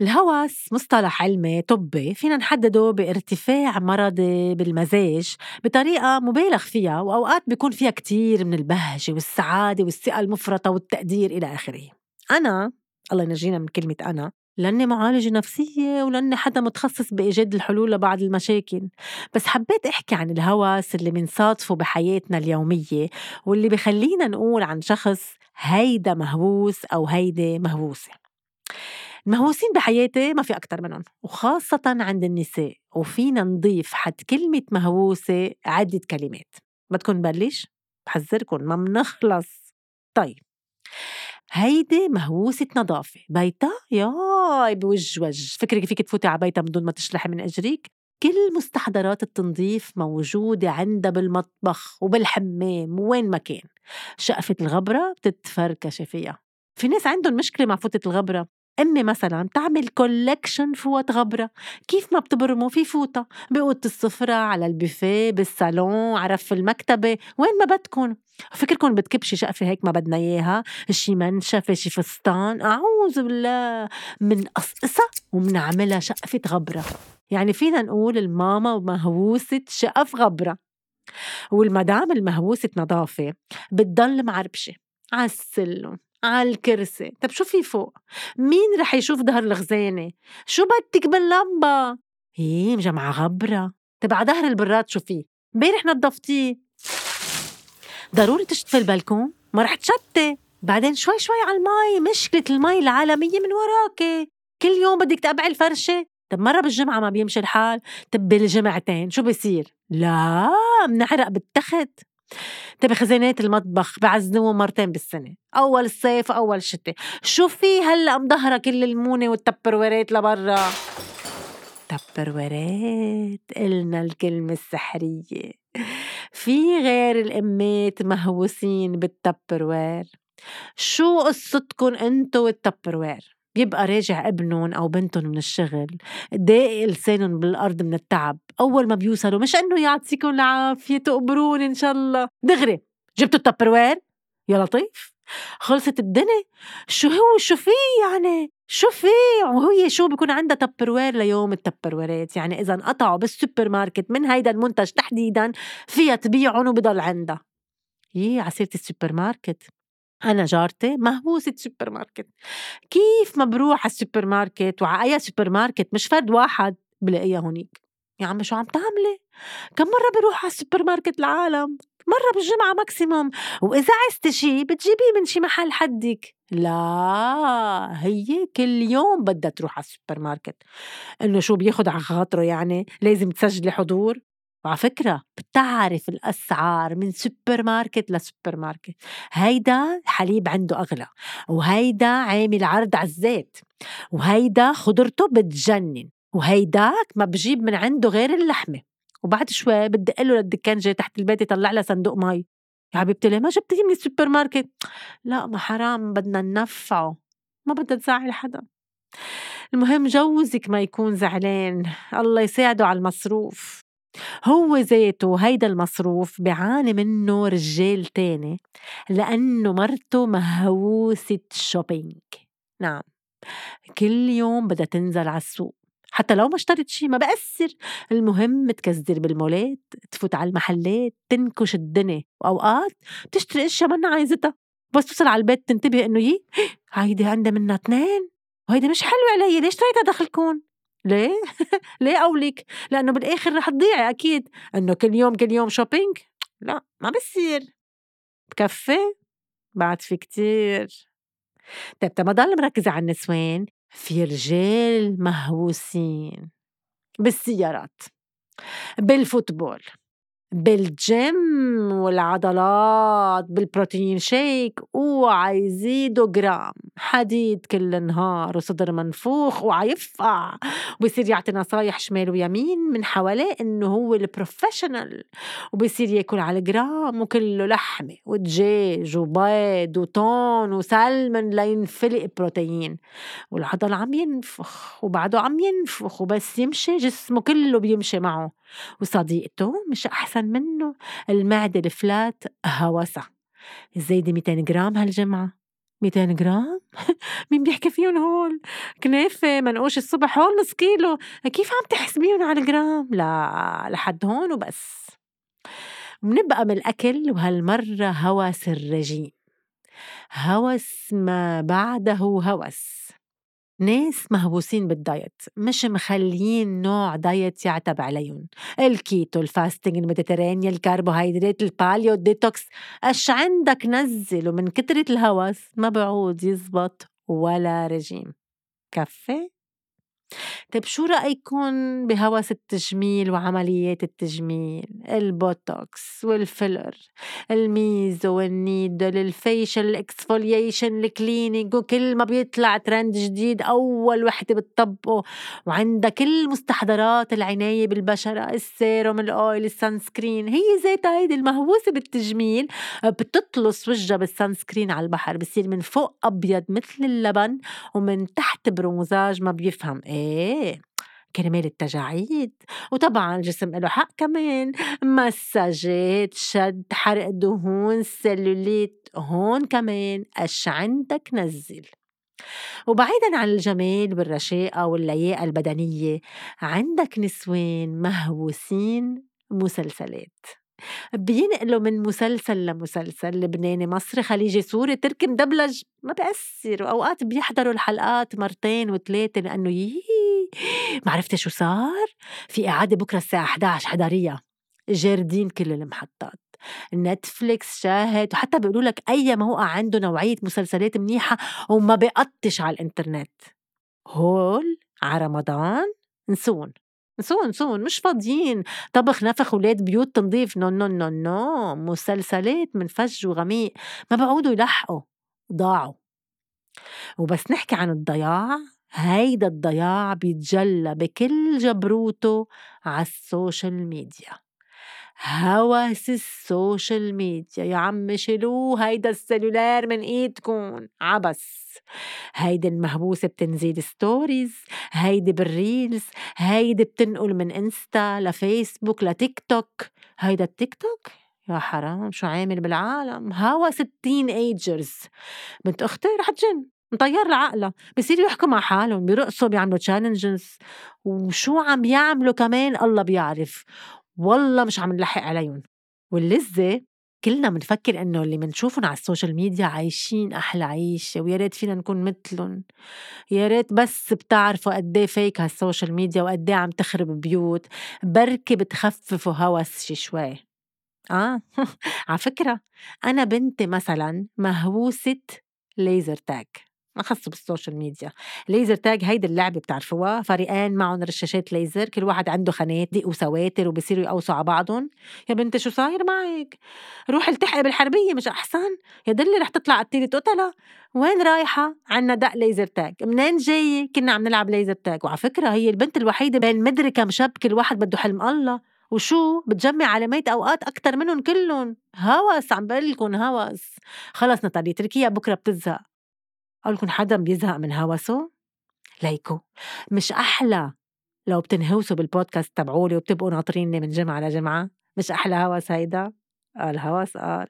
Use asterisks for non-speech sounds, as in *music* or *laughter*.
الهوس مصطلح علمي طبي فينا نحدده بارتفاع مرضي بالمزاج بطريقة مبالغ فيها وأوقات بيكون فيها كتير من البهجة والسعادة والثقة المفرطة والتقدير إلى آخره. أنا الله ينجينا من كلمة أنا لأني معالجة نفسية ولأني حدا متخصص بإيجاد الحلول لبعض المشاكل. بس حبيت أحكي عن الهوس اللي منصادفه بحياتنا اليومية واللي بخلينا نقول عن شخص هيدا مهووس أو هيدي مهووسة. المهووسين بحياتي ما في أكتر منهم وخاصة عند النساء وفينا نضيف حد كلمة مهووسة عدة كلمات. بدكم نبلش؟ بحذركم ما منخلص طيب هيدي مهووسة نظافة. بيتا ياي بوج وج. فكرك فيك تفوتي على بيتا من دون ما تشلحي من أجريك. كل مستحضرات التنظيف موجودة عندها بالمطبخ وبالحمام وين ما كان. شقفة الغبرة بتتفركشي فيها. في ناس عندهم مشكلة مع فوطة الغبرة. أمي مثلا بتعمل كولكشن فوط غبرة. كيف ما بتبرموا في فوطة؟ بأوضة السفرة على البوفيه بالصالون عرف المكتبة. وين ما بدكن. فكركم بتكبشي شقفة هيك ما بدنا إياها. شي منشفة شي فستان. أعوذ بالله. من قصقصة ومنعملها شقفة غبرة. يعني فينا نقول الماما مهووسة شقف غبرة. والمدام المهووسة نظافة بتضل معربشة. عالسلم على الكرسي. طب شو في فوق؟ مين رح يشوف ظهر الخزانة؟ شو بدك باللمبة؟ هي مجمعة غبرة. على ظهر البراد شو في؟ امبارح نظفتيه. ضروري تشطفي البلكون؟ ما رح تشتي بعدين شوي شوي على المي. مشكلة المي العالمية من وراكي كل يوم بدك تقبعي الفرشة. طب مرة بالجمعة ما بيمشي الحال. طب بالجمعتين شو بصير لا منعرق بالتخت. طيب خزانات المطبخ بعزنوه مرتين بالسنة أول صيف أول شتاء. شو في هلأ مظهرة كل المونة والتبرويرات لبرا؟ تبرويرات قلنا الكلمة السحرية. في غير الأمات مهووسين بالتبروير. شو قصتكن أنتو والتبروير؟ بيبقى راجع ابنهم أو بنتهم من الشغل داقي لسانهم بالأرض من التعب أول ما بيوصلوا مش إنه يعطيكم العافية تقبروني إن شاء الله دغري جبتوا ال Tupperware يا لطيف! خلصت الدنيا؟ شو هو؟ شو في يعني؟ شو في؟ وهي شو بيكون عندها Tupperware ليوم التبرويرات يعني إذا انقطعوا بالسوبر ماركت من هيدا المنتج تحديدا فيها تبيعهم وبضل عندها. يي عسيرة السوبر ماركت. أنا جارتي مهووسة سوبر ماركت كيف ما بروح على السوبر ماركت وعلى أي سوبر ماركت مش فرد واحد بلاقيها هونيك. يا عمي شو عم تعملي؟ كم مرة بروح على السوبر ماركت العالم؟ مرة بالجمعة maximum وإذا عزتي شي بتجيبيه من شي محل حدك. لا هي كل يوم بدها تروح على السوبر ماركت إنه شو بياخد على خاطره يعني؟ لازم تسجلي حضور؟ وعلى فكرة بتعرف الأسعار من سوبر ماركت لسوبر ماركت هيدا حليب عنده أغلى وهيدا عامل عرض على الزيت وهيدا خضرته بتجنن وهيداك ما بجيب من عنده غير اللحمة. وبعد شوي بدق له للدكانجة تحت البيت يطلع لها صندوق مي. يا حبيبتي ليه ما جبتي من السوبر ماركت لا ما حرام بدنا ننفعه ما بدها تزعل حدا. المهم جوزك ما يكون زعلان الله يساعده على المصروف. هو ذاته هيدا المصروف بيعاني منه رجال تاني لأنه مرته مهووسة شوبينج نعم. كل يوم بدها تنزل على السوق. حتى لو ما اشترت شي ما بأثر. المهم تكزر بالمولات تفوت على المحلات تنكش الدنيا. وأوقات بتشتري أشياء منا عايزتها. بس توصل على البيت تنتبه إنه يي هيدي عندها منها اثنين وهيدي مش حلوة علي. ليش تريتها دخلكون ليه؟ *laughs* ليه أولك؟ لأنه بالآخر رح تضيعي أكيد. إنه كل يوم كل يوم shopping لا ما بصير. بكفي؟ بعد في كتير. طيب ما ضل مركزة على النسوان. في رجال مهووسين. بالسيارات. بال football. بالجيم والعضلات بال protein shake اوعى يزيدوا جرام. حديد كل النهار وصدر منفوخ وعيفقع وبصير يعطي نصايح شمال ويمين من حواليه إنه هو ال professional وبصير ياكل على الجرام وكله لحمة ودجاج وبيض وتون وسلمون لينفلق بروتين. والعضل عم ينفخ وبعده عم ينفخ وبس يمشي جسمه كله بيمشي معه. وصديقته مش أحسن منه؟ المعدة ال flat هوسة. الزايدة 200 جرام هالجمعة؟ 200 جرام؟ *laughs* مين بيحكي فيهم هول؟ كنافة منقوش الصبح هول نص كيلو. كيف عم تحسبيهم على الجرام؟ لا لحد هون وبس. منبقى من الأكل وهالمرة هوس الرجيم. هوس ما بعده هوس. ناس مهووسين بال diet مش مخليين نوع diet يعتب عليهم. ال keto ال fasting ال Mediterranean الكربوهيدرات ال paleo ال detox. اش عندك نزل ومن كترة الهوس ما بعود يزبط ولا رجيم. كفي طيب شو رأيكم بهوس التجميل وعمليات التجميل؟ البوتوكس والفيلر الميزو والنيدل الفيشل اكسفوليشن الكلينينج وكل ما بيطلع ترند جديد أول وحدة بتطبقه. وعندها كل مستحضرات العناية بالبشرة ال serum ال oil ال sunscreen. هي ذاتها هيدي المهووسة بالتجميل بتطلص وجهها بالسانسكرين على البحر بصير من فوق أبيض مثل اللبن ومن تحت برونزاج ما بيفهم إيه كرمال التجاعيد وطبعا الجسم له حق كمان مساجات شد حرق دهون سلوليت هون كمان اش عندك نزل. وبعيدا عن الجمال والرشاقة واللياقة البدنية عندك نسوان مهووسين مسلسلات. بينقلوا من مسلسل لمسلسل لبناني مصري خليجي سوري تركي مدبلج ما بأثر وأوقات بيحضروا الحلقات مرتين وثلاثة لأنه يي ما عرفتي شو صار؟ في إعادة بكرة الساعة 11 حضريها جاردين كل المحطات. نتفليكس شاهد وحتى بيقولوا لك أي موقع عنده نوعية مسلسلات منيحة وما بيقطش على الإنترنت. هول على رمضان؟ نسون. نسون نسون مش فاضيين. طبخ نفخ ولاد بيوت تنظيف. no no no no. مسلسلات من فج وغميق. ما بعودوا يلحقوا. ضاعوا. وبس نحكي عن الضياع. هيدا الضياع بيتجلى بكل جبروته على ال social media. هوس ال social media يا عم شيلوه هيدا ال cellular من إيدكم عبس. هيدي المهووسة بتنزيل stories هيدي بال reels هيدي بتنقل من إنستا لفيسبوك لتيك توك هيدا التيك توك يا حرام شو عامل بالعالم؟ هوس ال teenagers. بنت أختي رح تجن. مطير لعقلها بصيروا يحكوا مع حالهم بيرقصوا بيعملوا challenges وشو عم يعملوا كمان الله بيعرف. والله مش عم نلحق عليهم. واللذة كلنا منفكر إنه اللي منشوفهم على ال social media عايشين أحلى عيشة ويا ريت فينا نكون مثلهم. يا ريت بس بتعرفوا قد إيه fake هال social media وقد إيه عم تخرب بيوت. بركي بتخففوا هوس شي شوي. آه. *laughs* على فكرة أنا بنتي مثلا مهووسة laser tag خصو بال social media laser tag هيدي اللعبة بتعرفوها. فريقين معهم رشاشات ليزر كل واحد عنده خنادق وسواتر وبصيروا يقوسوا على بعضهم. يا بنتي شو صاير معك؟ روح التحقي بالحربية مش أحسن؟ يا دلي رح تطلع قتيلة قتلة. وين رايحة؟ عنا دق ليزر تاج منين جاية؟ كنا عم نلعب ليزر تاج وعلى فكرة هي البنت الوحيدة بين مدري كم شاب كل واحد بده حلم الله. وشو؟ بتجمع علامات أوقات أكثر منهم كلهم. هوس عم بقول لكم هوس. خلص نطالي تركيا بكرة بتزهق. أقول لكم حدا بيزهق من هوسه؟ ليكو. مش أحلى لو بتنهوسوا بالبودكاست تبعولي وبتبقوا ناطريني من جمعة لجمعة؟ مش أحلى هوس هيدا؟ الهوس قال.